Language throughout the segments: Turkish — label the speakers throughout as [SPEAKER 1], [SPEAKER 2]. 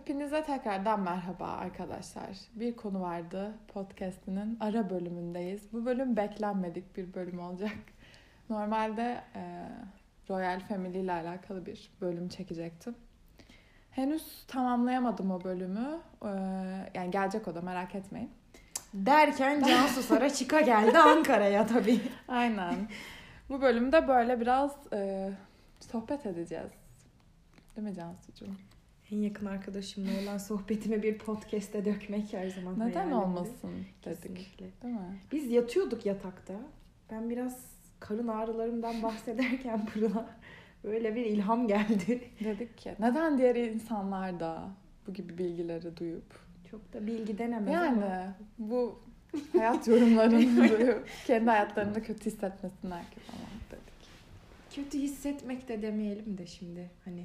[SPEAKER 1] Hepinize tekrardan merhaba arkadaşlar. Bir konu vardı podcast'inin ara bölümündeyiz. Bu bölüm beklenmedik bir bölüm olacak. Normalde e, Royal Family ile alakalı bir bölüm çekecektim. Henüz tamamlayamadım o bölümü. E, yani gelecek o da merak etmeyin.
[SPEAKER 2] Derken Cansu Sara çıka geldi Ankara'ya tabii.
[SPEAKER 1] Aynen. Bu bölümde böyle biraz e, sohbet edeceğiz. Değil mi Cansucuğum?
[SPEAKER 2] En yakın arkadaşımla olan sohbetimi bir podcast'e dökmek her zaman
[SPEAKER 1] Neden olmasın dedik.
[SPEAKER 2] Kesinlikle.
[SPEAKER 1] Değil mi?
[SPEAKER 2] Biz yatıyorduk yatakta. Ben biraz karın ağrılarımdan bahsederken Pırıl'a böyle bir ilham geldi.
[SPEAKER 1] Dedik ki neden diğer insanlar da bu gibi bilgileri duyup
[SPEAKER 2] Çok da bilgi denemez
[SPEAKER 1] yani
[SPEAKER 2] ama.
[SPEAKER 1] bu hayat yorumlarını duyup kendi hayatlarında kötü hissetmesinler ki falan dedik.
[SPEAKER 2] Kötü hissetmek de demeyelim de şimdi hani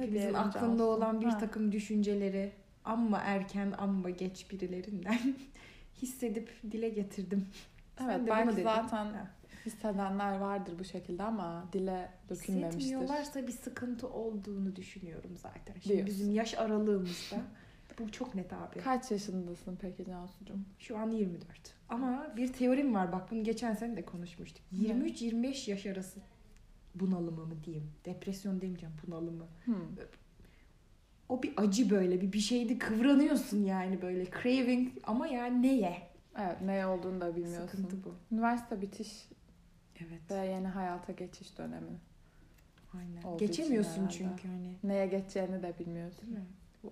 [SPEAKER 2] hepimizin aklında
[SPEAKER 1] Cansu?
[SPEAKER 2] olan bir
[SPEAKER 1] Ha.
[SPEAKER 2] takım düşünceleri amma erken amma geç birilerinden hissedip dile getirdim. Sen
[SPEAKER 1] Evet
[SPEAKER 2] de
[SPEAKER 1] belki zaten
[SPEAKER 2] Ha.
[SPEAKER 1] hissedenler vardır bu şekilde ama dile dökülmemiştir.
[SPEAKER 2] Hissetmiyorlarsa bir sıkıntı olduğunu düşünüyorum zaten. Şimdi
[SPEAKER 1] Diyorsun.
[SPEAKER 2] bizim yaş aralığımızda bu çok net abi.
[SPEAKER 1] Kaç yaşındasın peki Cansu'cum?
[SPEAKER 2] Şu an 24. Ama bir teorim var bak bunu geçen sene de konuşmuştuk.
[SPEAKER 1] Ne?
[SPEAKER 2] 23-25 yaş arası bunalımı mı diyeyim? Depresyon demeyeceğim bunalımı.
[SPEAKER 1] Hmm.
[SPEAKER 2] O bir acı böyle bir bir şeydi kıvranıyorsun yani böyle craving ama yani neye?
[SPEAKER 1] Evet ne olduğunu da bilmiyorsun.
[SPEAKER 2] Sıkıntı bu.
[SPEAKER 1] Üniversite bitiş
[SPEAKER 2] Evet.
[SPEAKER 1] ve yeni hayata geçiş dönemi.
[SPEAKER 2] Aynen.
[SPEAKER 1] Olduğu
[SPEAKER 2] Geçemiyorsun çünkü hani.
[SPEAKER 1] Neye geçeceğini de bilmiyorsun.
[SPEAKER 2] Değil mi?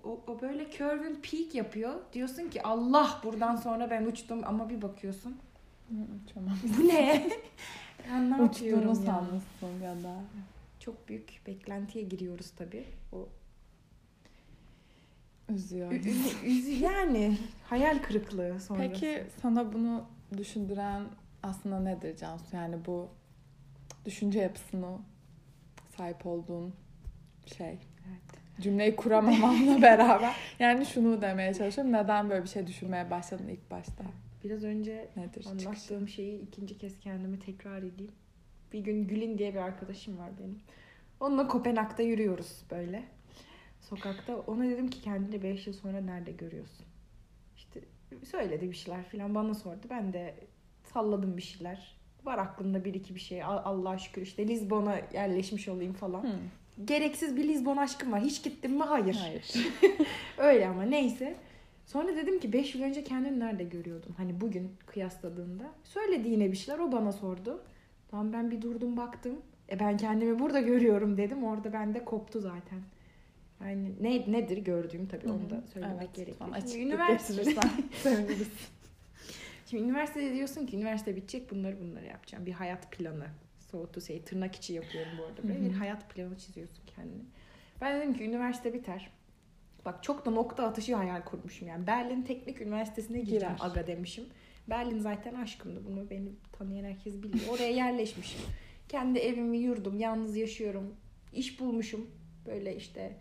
[SPEAKER 2] O, o böyle curving peak yapıyor. Diyorsun ki Allah buradan sonra ben uçtum ama bir bakıyorsun.
[SPEAKER 1] Uçamam.
[SPEAKER 2] Bu ne? ben ne
[SPEAKER 1] Uçtuğunu sanmışsın ya da.
[SPEAKER 2] Çok büyük beklentiye giriyoruz tabii. O
[SPEAKER 1] Üzüyor.
[SPEAKER 2] Ü- üzü- yani hayal kırıklığı sonrası.
[SPEAKER 1] Peki sana bunu düşündüren aslında nedir Cansu? Yani bu düşünce yapısını sahip olduğun şey.
[SPEAKER 2] Evet.
[SPEAKER 1] Cümleyi kuramamamla beraber. Yani şunu demeye çalışıyorum. Neden böyle bir şey düşünmeye başladın ilk başta?
[SPEAKER 2] Biraz önce
[SPEAKER 1] Nedir? çıkışı?
[SPEAKER 2] anlattığım şeyi ikinci kez kendime tekrar edeyim. Bir gün Gül'in diye bir arkadaşım var benim. Onunla Kopenhag'da yürüyoruz böyle. Sokakta. Ona dedim ki kendini 5 yıl sonra nerede görüyorsun? İşte söyledi bir şeyler falan bana sordu. Ben de salladım bir şeyler. Var aklımda bir iki bir şey. Allah'a şükür işte Lizbon'a yerleşmiş olayım falan.
[SPEAKER 1] Hı.
[SPEAKER 2] Gereksiz bir Lizbon aşkım var. Hiç gittim mi? Hayır.
[SPEAKER 1] Hayır.
[SPEAKER 2] Öyle ama neyse. Sonra dedim ki 5 yıl önce kendini nerede görüyordun? Hani bugün kıyasladığında. Söyledi yine bir şeyler. O bana sordu. Tamam ben bir durdum baktım. E ben kendimi burada görüyorum dedim. Orada bende koptu zaten. Yani ne nedir gördüğüm tabii onu da söylemek
[SPEAKER 1] evet,
[SPEAKER 2] gerekiyor.
[SPEAKER 1] lütfen
[SPEAKER 2] Şimdi
[SPEAKER 1] seviniriz.
[SPEAKER 2] Şimdi üniversitede diyorsun ki üniversite bitecek bunları bunları yapacağım. Bir hayat planı. So to say tırnak içi yapıyorum bu arada. Böyle bir hayat planı çiziyorsun kendine. Ben dedim ki üniversite biter. Bak çok da nokta atışı hayal kurmuşum yani. Berlin Teknik Üniversitesi'ne gireceğim
[SPEAKER 1] Girer.
[SPEAKER 2] aga demişim. Berlin zaten aşkımdı. Bunu beni tanıyan herkes biliyor. Oraya yerleşmişim. Kendi evimi yurdum. Yalnız yaşıyorum. İş bulmuşum. Böyle işte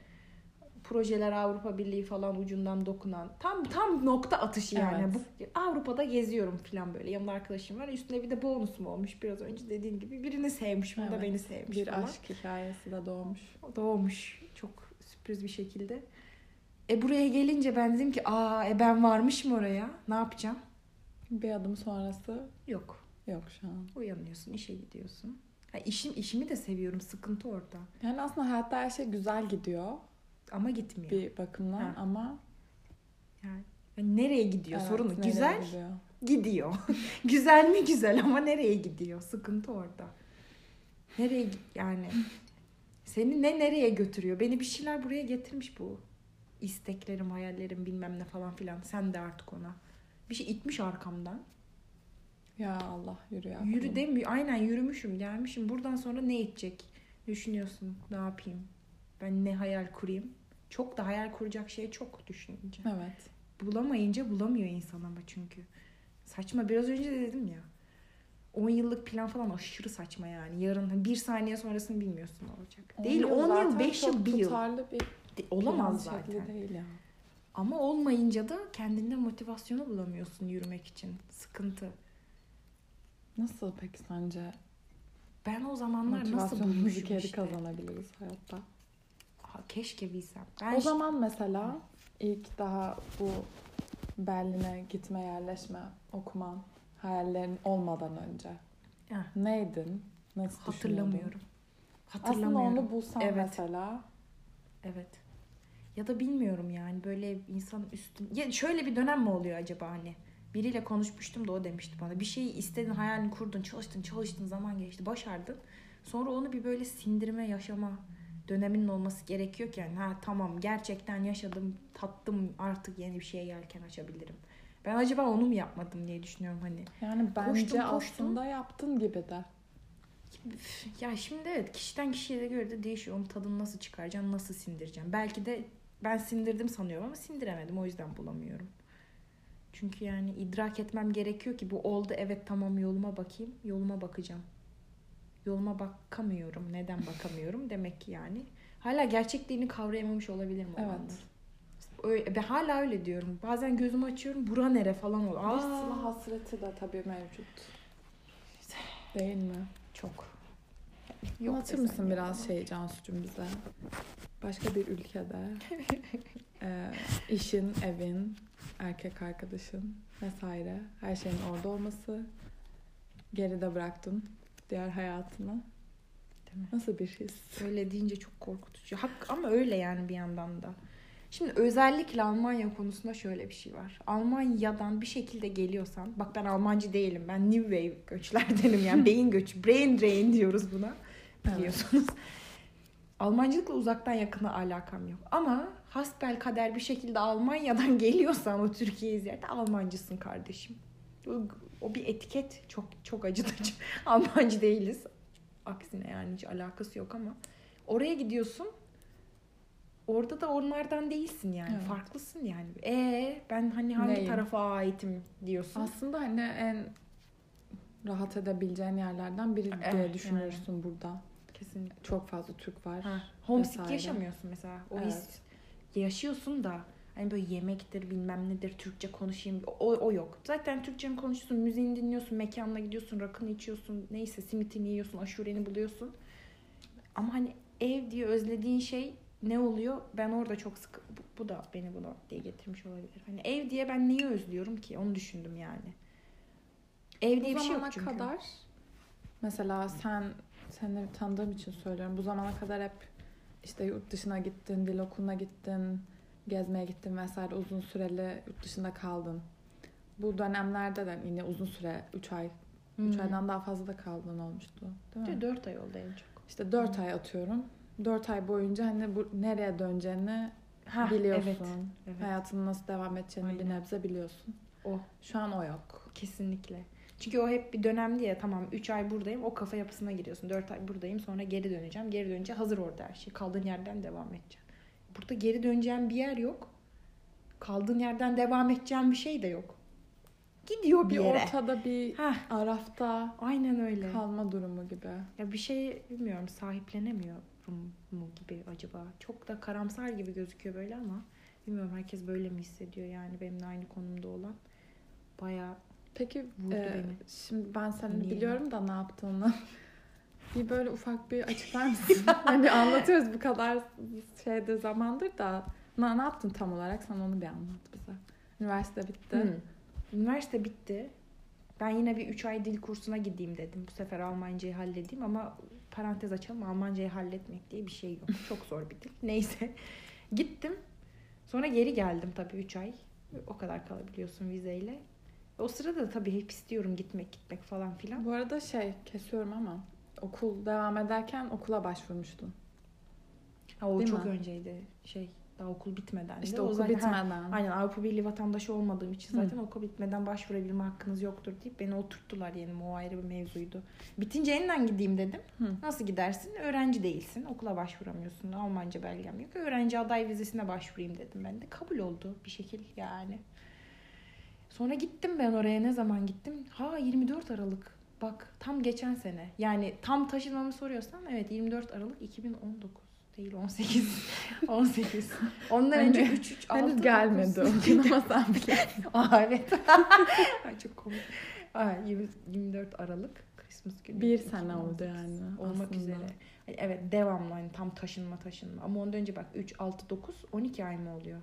[SPEAKER 2] projeler Avrupa Birliği falan ucundan dokunan. Tam tam nokta atışı yani.
[SPEAKER 1] Evet.
[SPEAKER 2] Bu Avrupa'da geziyorum falan böyle. Yanımda arkadaşım var. Üstüne bir de bonusum olmuş biraz önce dediğim gibi. Birini sevmişim. O da
[SPEAKER 1] Evet.
[SPEAKER 2] beni sevmiş
[SPEAKER 1] bir
[SPEAKER 2] falan.
[SPEAKER 1] aşk hikayesi de doğmuş.
[SPEAKER 2] Doğmuş. Çok sürpriz bir şekilde. E buraya gelince ben dedim ki aa e ben varmış mı oraya? Ne yapacağım?
[SPEAKER 1] Bir adım sonrası
[SPEAKER 2] Yok.
[SPEAKER 1] yok şu an.
[SPEAKER 2] Uyanıyorsun, işe gidiyorsun. Ha, işim işimi de seviyorum. Sıkıntı orada.
[SPEAKER 1] Yani aslında hayatta her şey güzel gidiyor
[SPEAKER 2] Ama gitmiyor.
[SPEAKER 1] bir bakımdan
[SPEAKER 2] Ha.
[SPEAKER 1] ama
[SPEAKER 2] Yani, yani nereye gidiyor
[SPEAKER 1] evet,
[SPEAKER 2] sorunu?
[SPEAKER 1] nereye
[SPEAKER 2] Güzel
[SPEAKER 1] gidiyor?
[SPEAKER 2] gidiyor. güzel mi güzel ama nereye gidiyor? Sıkıntı orada. Nereye yani seni ne nereye götürüyor? Beni bir şeyler buraya getirmiş bu. İsteklerim, hayallerim bilmem ne falan filan. Sen de artık ona. Bir şey itmiş arkamdan.
[SPEAKER 1] Ya Allah yürü ya.
[SPEAKER 2] Yürü demiyor. Aynen yürümüşüm, gelmişim. Buradan sonra ne itecek? Düşünüyorsun. Ne yapayım? Ben ne hayal kurayım? Çok da hayal kuracak şey çok düşününce.
[SPEAKER 1] Evet.
[SPEAKER 2] Bulamayınca bulamıyor insan ama çünkü. Saçma. Biraz önce de dedim ya. 10 yıllık plan falan aşırı saçma yani. Yarın bir saniye sonrasını bilmiyorsun ne olacak. Değil
[SPEAKER 1] yıl
[SPEAKER 2] 10 yıl,
[SPEAKER 1] zaten
[SPEAKER 2] 5 yıl,
[SPEAKER 1] çok
[SPEAKER 2] 1 yıl.
[SPEAKER 1] tutarlı bir
[SPEAKER 2] Olamaz zaten.
[SPEAKER 1] değil ya.
[SPEAKER 2] Ama olmayınca da kendinde motivasyonu bulamıyorsun yürümek için. Sıkıntı.
[SPEAKER 1] Nasıl peki sence
[SPEAKER 2] Ben o zamanlar nasıl bulmuşum
[SPEAKER 1] geri
[SPEAKER 2] işte.
[SPEAKER 1] kazanabiliriz hayatta?
[SPEAKER 2] keşke bilsem. Ben
[SPEAKER 1] O zaman mesela ilk daha bu Berlin'e gitme, yerleşme, okuman hayallerin olmadan önce
[SPEAKER 2] Heh.
[SPEAKER 1] neydin? Nasıl düşünüyordun?
[SPEAKER 2] hatırlamıyorum.
[SPEAKER 1] Aslında
[SPEAKER 2] Hatırlamıyorum.
[SPEAKER 1] onu bulsan
[SPEAKER 2] Evet.
[SPEAKER 1] mesela
[SPEAKER 2] Evet. Ya da bilmiyorum yani böyle insan üstün... Ya şöyle bir dönem mi oluyor acaba hani? Biriyle konuşmuştum da o demişti bana. Bir şeyi istedin, hayalini kurdun, çalıştın, çalıştın, zaman geçti, başardın. Sonra onu bir böyle sindirme, yaşama döneminin olması gerekiyor ki yani ha tamam gerçekten yaşadım, tattım artık yeni bir şeye yelken açabilirim. Ben acaba onu mu yapmadım diye düşünüyorum hani.
[SPEAKER 1] yani bence
[SPEAKER 2] Koştum, koştum.
[SPEAKER 1] aslında yaptın gibi de.
[SPEAKER 2] Ya şimdi evet kişiden kişiye de göre de değişiyor. Onun tadını nasıl çıkaracağım, nasıl sindireceğim. Belki de ben sindirdim sanıyorum ama sindiremedim. O yüzden bulamıyorum. Çünkü yani idrak etmem gerekiyor ki bu oldu evet tamam yoluma bakayım. Yoluma bakacağım. Yoluma bakamıyorum. Neden bakamıyorum? Demek ki yani. Hala gerçekliğini kavrayamamış olabilirim o
[SPEAKER 1] Evet.
[SPEAKER 2] anda. Öyle, ben hala öyle diyorum. Bazen gözümü açıyorum. Bura nere falan oluyor.
[SPEAKER 1] Bir hasreti de tabii mevcut. Değil mi?
[SPEAKER 2] çok.
[SPEAKER 1] Anlatır
[SPEAKER 2] desem
[SPEAKER 1] mısın
[SPEAKER 2] yok
[SPEAKER 1] biraz şey Cansu'cum bize? Başka bir ülkede e, işin, evin, erkek arkadaşın vesaire her şeyin orada olması geride bıraktın diğer hayatını.
[SPEAKER 2] Değil mi?
[SPEAKER 1] Nasıl bir his?
[SPEAKER 2] Öyle deyince çok korkutucu. Hak, ama öyle yani bir yandan da. Şimdi özellikle Almanya konusunda şöyle bir şey var. Almanya'dan bir şekilde geliyorsan, bak ben Almancı değilim. Ben New Wave göçlerdenim yani beyin göçü. Brain drain diyoruz buna. Biliyorsunuz. Almancılıkla uzaktan yakına alakam yok. Ama hasbel kader bir şekilde Almanya'dan geliyorsan o Türkiye'yi ziyarete Almancısın kardeşim. O, o bir etiket çok çok acıtıcı. Almancı değiliz. Aksine yani hiç alakası yok ama oraya gidiyorsun. Orada da onlardan değilsin yani.
[SPEAKER 1] Evet.
[SPEAKER 2] Farklısın yani. E ben hani hangi
[SPEAKER 1] Neyim?
[SPEAKER 2] tarafa aitim diyorsun.
[SPEAKER 1] Aslında hani en rahat edebileceğin yerlerden biri diye
[SPEAKER 2] Evet,
[SPEAKER 1] düşünürsün burada.
[SPEAKER 2] Kesinlikle.
[SPEAKER 1] Çok fazla Türk var.
[SPEAKER 2] Ha, homesick
[SPEAKER 1] vesaire.
[SPEAKER 2] yaşamıyorsun mesela. O
[SPEAKER 1] Evet.
[SPEAKER 2] his yaşıyorsun da hani böyle yemektir bilmem nedir Türkçe konuşayım o, o yok. Zaten Türkçe mi konuşuyorsun, müziğini dinliyorsun, mekanına gidiyorsun, rakını içiyorsun, neyse simitini yiyorsun, aşureni buluyorsun. Ama hani ev diye özlediğin şey ne oluyor? Ben orada çok sık bu, bu da beni buna diye getirmiş olabilir. Hani ev diye ben neyi özlüyorum ki? Onu düşündüm yani. Ev diye
[SPEAKER 1] bu
[SPEAKER 2] bir şey yok çünkü.
[SPEAKER 1] kadar mesela sen seni tanıdığım için söylüyorum. Bu zamana kadar hep işte yurt dışına gittin, dil okuluna gittin, gezmeye gittin vesaire uzun süreli yurt dışında kaldın. Bu dönemlerde de yine uzun süre 3 ay, 3
[SPEAKER 2] Hmm.
[SPEAKER 1] aydan daha fazla da kaldığın olmuştu. Değil mi?
[SPEAKER 2] Bir de dört ay oldu en çok.
[SPEAKER 1] İşte 4 ay atıyorum. 4 ay boyunca hani bu nereye döneceğini
[SPEAKER 2] Ha,
[SPEAKER 1] biliyorsun.
[SPEAKER 2] Evet, evet.
[SPEAKER 1] Hayatının nasıl devam edeceğini bir
[SPEAKER 2] Aynen.
[SPEAKER 1] nebze biliyorsun.
[SPEAKER 2] O.
[SPEAKER 1] Şu an o yok.
[SPEAKER 2] Kesinlikle. Çünkü o hep bir dönemdi ya tamam 3 ay buradayım o kafa yapısına giriyorsun. 4 ay buradayım sonra geri döneceğim. Geri dönünce hazır orada her şey. Kaldığın yerden devam edeceğim. Burada geri döneceğim bir yer yok. Kaldığın yerden devam edeceğim bir şey de yok. Gidiyor bir,
[SPEAKER 1] Bir
[SPEAKER 2] yere.
[SPEAKER 1] ortada bir
[SPEAKER 2] Heh,
[SPEAKER 1] arafta
[SPEAKER 2] aynen öyle.
[SPEAKER 1] kalma durumu gibi.
[SPEAKER 2] Ya bir şey bilmiyorum sahiplenemiyorum mu gibi acaba. Çok da karamsar gibi gözüküyor böyle ama bilmiyorum herkes böyle mi hissediyor yani benimle aynı konumda olan. Bayağı
[SPEAKER 1] Peki
[SPEAKER 2] Vurdu
[SPEAKER 1] e,
[SPEAKER 2] beni.
[SPEAKER 1] şimdi ben seni
[SPEAKER 2] Dinleyeyim
[SPEAKER 1] biliyorum da ne yaptığını. bir böyle ufak bir açıklar mısın? hani anlatıyoruz bu kadar şeyde zamandır da ne, ne yaptın tam olarak? Sen onu bir anlat bize. Üniversite bitti.
[SPEAKER 2] Hı. Üniversite bitti. Ben yine bir 3 ay dil kursuna gideyim dedim. Bu sefer Almancayı halledeyim ama parantez açalım Almancayı halletmek diye bir şey yok. Çok zor bir dil. Neyse. Gittim. Sonra geri geldim tabii 3 ay. O kadar kalabiliyorsun vizeyle. O sırada da tabii hep istiyorum gitmek gitmek falan filan.
[SPEAKER 1] Bu arada şey kesiyorum ama okul devam ederken okula başvurmuştun.
[SPEAKER 2] Ha, o
[SPEAKER 1] Değil
[SPEAKER 2] çok
[SPEAKER 1] mi?
[SPEAKER 2] önceydi. Şey daha okul bitmeden.
[SPEAKER 1] İşte okul
[SPEAKER 2] zaten- ha,
[SPEAKER 1] bitmeden.
[SPEAKER 2] Aynen Avrupa Birliği vatandaşı olmadığım için
[SPEAKER 1] Hı.
[SPEAKER 2] zaten okul bitmeden başvurabilme hakkınız yoktur deyip beni oturttular yani o ayrı bir mevzuydu. Bitince yeniden gideyim dedim.
[SPEAKER 1] Hı.
[SPEAKER 2] Nasıl gidersin? Öğrenci değilsin. Okula başvuramıyorsun. Almanca belgem yok. Öğrenci aday vizesine başvurayım dedim ben de. Kabul oldu bir şekil yani. Sonra gittim ben oraya. Ne zaman gittim? Ha 24 Aralık. Bak tam geçen sene. Yani tam taşınmamı soruyorsan evet 24 Aralık 2019 değil 18. 18. Ondan önce 3 3 6
[SPEAKER 1] Henüz gelmedi ama sen bile.
[SPEAKER 2] Aa evet. Ay, çok komik. Aa, 20 24 Aralık Christmas günü.
[SPEAKER 1] Bir sene oldu yani
[SPEAKER 2] Olmak
[SPEAKER 1] aslında.
[SPEAKER 2] üzere. Evet devamlı hani tam taşınma taşınma. Ama ondan önce bak 3, 6, 9, 12 ay mı oluyor?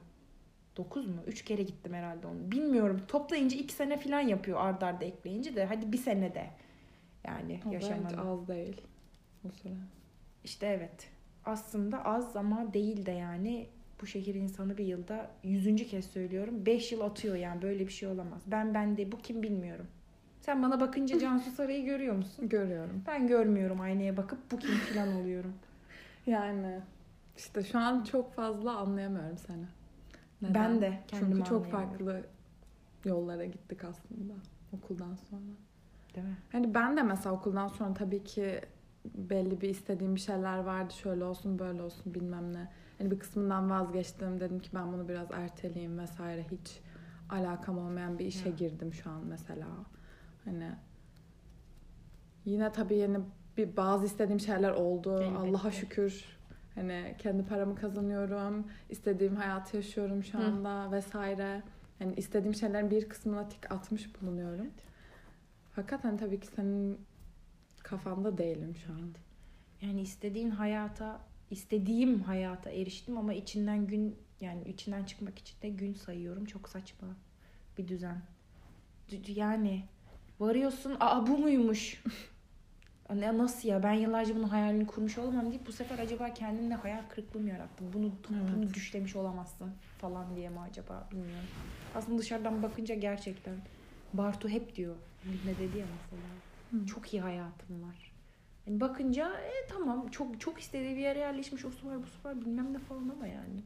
[SPEAKER 2] 9 mu? 3 kere gittim herhalde onu. Bilmiyorum. Toplayınca 2 sene falan yapıyor ard arda ekleyince de. Hadi bir sene de. Yani
[SPEAKER 1] O
[SPEAKER 2] yaşamanın.
[SPEAKER 1] az değil. Bu süre.
[SPEAKER 2] İşte evet. Aslında az ama değil de yani bu şehir insanı bir yılda yüzüncü kez söylüyorum. Beş yıl atıyor yani böyle bir şey olamaz. Ben ben de bu kim bilmiyorum. Sen bana bakınca Cansu Saray'ı görüyor musun?
[SPEAKER 1] Görüyorum.
[SPEAKER 2] Ben görmüyorum aynaya bakıp bu kim falan oluyorum.
[SPEAKER 1] Yani işte şu an çok fazla anlayamıyorum seni. Neden?
[SPEAKER 2] Ben de kendimi
[SPEAKER 1] Çünkü çok farklı yollara gittik aslında okuldan sonra.
[SPEAKER 2] Değil mi?
[SPEAKER 1] Hani ben de mesela okuldan sonra tabii ki belli bir istediğim bir şeyler vardı. Şöyle olsun böyle olsun bilmem ne. Hani bir kısmından vazgeçtim. Dedim ki ben bunu biraz erteleyeyim vesaire. Hiç alakam olmayan bir işe
[SPEAKER 2] Ya.
[SPEAKER 1] girdim şu an mesela. Hani yine tabii yeni bir bazı istediğim şeyler oldu.
[SPEAKER 2] Elbette.
[SPEAKER 1] Allah'a şükür. Hani kendi paramı kazanıyorum. istediğim hayatı yaşıyorum şu
[SPEAKER 2] Hı.
[SPEAKER 1] anda vesaire. Yani istediğim şeylerin bir kısmına tik atmış bulunuyorum. Fakat hani tabii ki senin kafanda değilim şu an.
[SPEAKER 2] Yani istediğin hayata, istediğim hayata eriştim ama içinden gün yani içinden çıkmak için de gün sayıyorum. Çok saçma bir düzen. Yani varıyorsun, aa bu muymuş? Ne nasıl ya? Ben yıllarca bunun hayalini kurmuş olamam deyip bu sefer acaba kendimle hayal kırıklığı mı yarattım? Bunu bunu
[SPEAKER 1] Evet.
[SPEAKER 2] düşlemiş olamazsın falan diye mi acaba bilmiyorum. Aslında dışarıdan bakınca gerçekten Bartu hep diyor. Ne dedi ya mesela.
[SPEAKER 1] Hı.
[SPEAKER 2] Çok iyi hayatım var. Yani bakınca e, tamam çok çok istediği bir yere yerleşmiş o su var bu su var bilmem ne falan ama yani.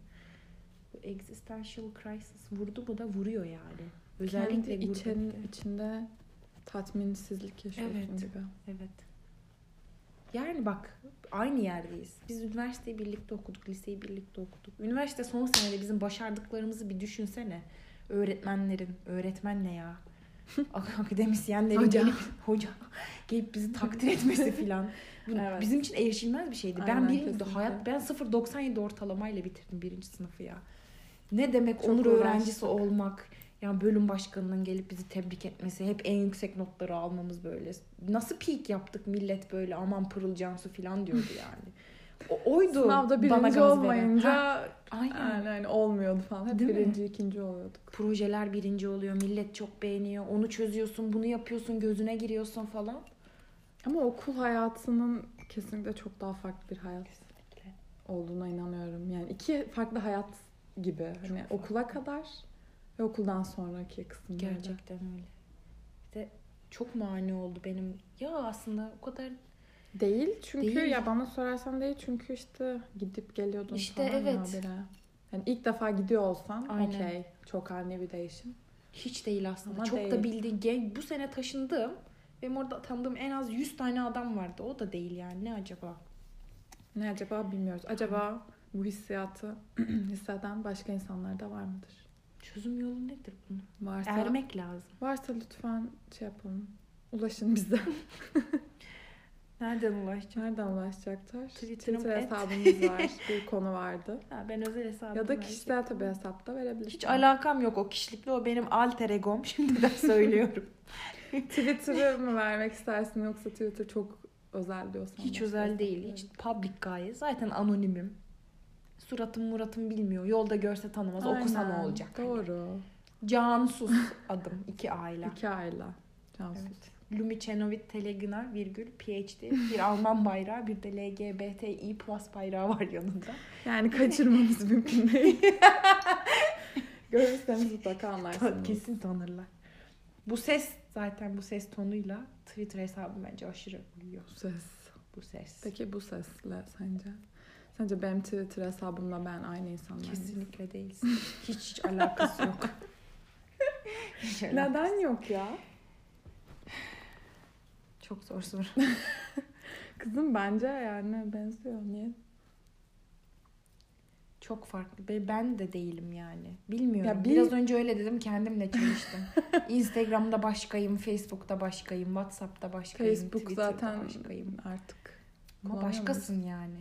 [SPEAKER 2] Bu existential crisis vurdu mu da vuruyor yani. Özellikle
[SPEAKER 1] Kendi için, içinde tatminsizlik yaşıyorsun
[SPEAKER 2] Evet.
[SPEAKER 1] gibi.
[SPEAKER 2] Evet. Yani bak aynı yerdeyiz. Biz üniversiteyi birlikte okuduk, liseyi birlikte okuduk. Üniversite son senede bizim başardıklarımızı bir düşünsene. Öğretmenlerin, öğretmen ne ya? Akademisyenlerin
[SPEAKER 1] Hoca.
[SPEAKER 2] gelip hoca gelip bizi takdir etmesi filan.
[SPEAKER 1] Evet.
[SPEAKER 2] Bizim için erişilmez bir şeydi. Ben
[SPEAKER 1] Aynen,
[SPEAKER 2] birinci
[SPEAKER 1] kesinlikle.
[SPEAKER 2] hayat ben 0.97 ortalamayla bitirdim birinci sınıfı ya. Ne demek
[SPEAKER 1] Çok
[SPEAKER 2] onur
[SPEAKER 1] uğraştık.
[SPEAKER 2] öğrencisi olmak? Yani bölüm başkanının gelip bizi tebrik etmesi, hep en yüksek notları almamız böyle. Nasıl peak yaptık millet böyle aman Pırıl Cansu falan diyordu yani. O, oydu
[SPEAKER 1] Sınavda birinci olmayınca
[SPEAKER 2] Ha, aynen.
[SPEAKER 1] yani hani olmuyordu falan. Hep
[SPEAKER 2] Değil mi?
[SPEAKER 1] birinci, ikinci oluyorduk.
[SPEAKER 2] Projeler birinci oluyor, millet çok beğeniyor. Onu çözüyorsun, bunu yapıyorsun, gözüne giriyorsun falan.
[SPEAKER 1] Ama okul hayatının kesinlikle çok daha farklı bir hayat
[SPEAKER 2] Kesinlikle.
[SPEAKER 1] olduğuna inanıyorum. Yani iki farklı hayat gibi. Hani
[SPEAKER 2] farklı.
[SPEAKER 1] okula kadar ve okuldan sonraki kısımlarda.
[SPEAKER 2] Gerçekten öyle. İşte çok mani oldu benim. Ya aslında o kadar
[SPEAKER 1] Değil çünkü
[SPEAKER 2] Değil.
[SPEAKER 1] ya bana sorarsan değil çünkü işte gidip geliyordun
[SPEAKER 2] İşte
[SPEAKER 1] falan
[SPEAKER 2] evet.
[SPEAKER 1] habire. Yani ilk defa gidiyor olsan okey çok ani bir değişim.
[SPEAKER 2] hiç değil aslında.
[SPEAKER 1] Ama
[SPEAKER 2] çok
[SPEAKER 1] değil.
[SPEAKER 2] da bildiğin gen- bu sene taşındım. Benim orada tanıdığım en az 100 tane adam vardı. O da değil yani. Ne acaba?
[SPEAKER 1] Ne acaba bilmiyoruz. Acaba bu hissiyatı hisseden başka insanlar da var mıdır?
[SPEAKER 2] Çözüm yolu nedir bunun?
[SPEAKER 1] Varsa,
[SPEAKER 2] Ermek lazım.
[SPEAKER 1] varsa lütfen şey yapalım. Ulaşın bize.
[SPEAKER 2] Nereden ulaşacağım?
[SPEAKER 1] Nereden ulaşacaklar?
[SPEAKER 2] Twitter'ım
[SPEAKER 1] Twitter
[SPEAKER 2] et.
[SPEAKER 1] hesabımız var. bir konu vardı.
[SPEAKER 2] Ha, ben özel hesabım
[SPEAKER 1] Ya da kişisel tabii hesapta verebilirsin.
[SPEAKER 2] Hiç alakam yok o kişilikle. O benim alter egom. Şimdiden söylüyorum.
[SPEAKER 1] Twitter'ı mı vermek istersin yoksa Twitter çok özel diyorsan.
[SPEAKER 2] Hiç özel değil. Hiç public gayet. Zaten anonimim. Suratım muratım bilmiyor. Yolda görse tanımaz. Okusa ne
[SPEAKER 1] Aynen,
[SPEAKER 2] olacak? Hani
[SPEAKER 1] Doğru.
[SPEAKER 2] Cansuz adım. iki aile.
[SPEAKER 1] İki aile. Cansuz.
[SPEAKER 2] Evet. Lumi Çenovit Telegina virgül PhD. Bir Alman bayrağı bir de LGBTİ plus bayrağı var yanında.
[SPEAKER 1] Yani kaçırmanız mümkün değil. Görürseniz mutlaka anlarsınız.
[SPEAKER 2] Kesin tanırlar. Bu ses zaten bu ses tonuyla Twitter hesabım bence aşırı uyuyor.
[SPEAKER 1] Bu ses.
[SPEAKER 2] Bu ses.
[SPEAKER 1] Peki bu sesle sence? Sence benim Twitter hesabımla ben aynı insanlar?
[SPEAKER 2] Kesinlikle değilsin. Hiç hiç alakası yok. Hiç alakası-
[SPEAKER 1] Neden yok ya?
[SPEAKER 2] Çok zor soru.
[SPEAKER 1] Kızım bence yani benziyor. Niye?
[SPEAKER 2] Çok farklı. Be- Ben de değilim yani. Bilmiyorum.
[SPEAKER 1] Ya bir-
[SPEAKER 2] Biraz önce öyle dedim kendimle çalıştım. Instagram'da başkayım, Facebook'ta başkayım, WhatsApp'ta başkayım,
[SPEAKER 1] Facebook
[SPEAKER 2] Twitter'da
[SPEAKER 1] zaten
[SPEAKER 2] başkayım.
[SPEAKER 1] artık.
[SPEAKER 2] Ama başkasın yani.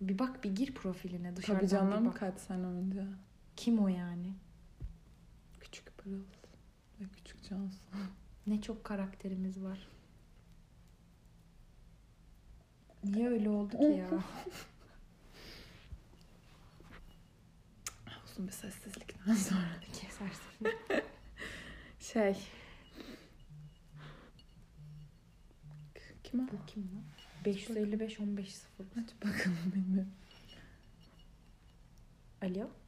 [SPEAKER 2] Bir bak bir gir profiline dışarıdan
[SPEAKER 1] Tabii canım
[SPEAKER 2] bir bak.
[SPEAKER 1] kaç sene önce.
[SPEAKER 2] Kim o yani?
[SPEAKER 1] Küçük Pırıl ve Küçük Cansu.
[SPEAKER 2] ne çok karakterimiz var. Niye öyle oldu ki ya?
[SPEAKER 1] Uzun bir sessizlikten sonra.
[SPEAKER 2] Kesersin.
[SPEAKER 1] şey. Kim o?
[SPEAKER 2] Bu kim lan? 555 15 0.
[SPEAKER 1] Hadi bakalım bilmiyorum.
[SPEAKER 2] Alo.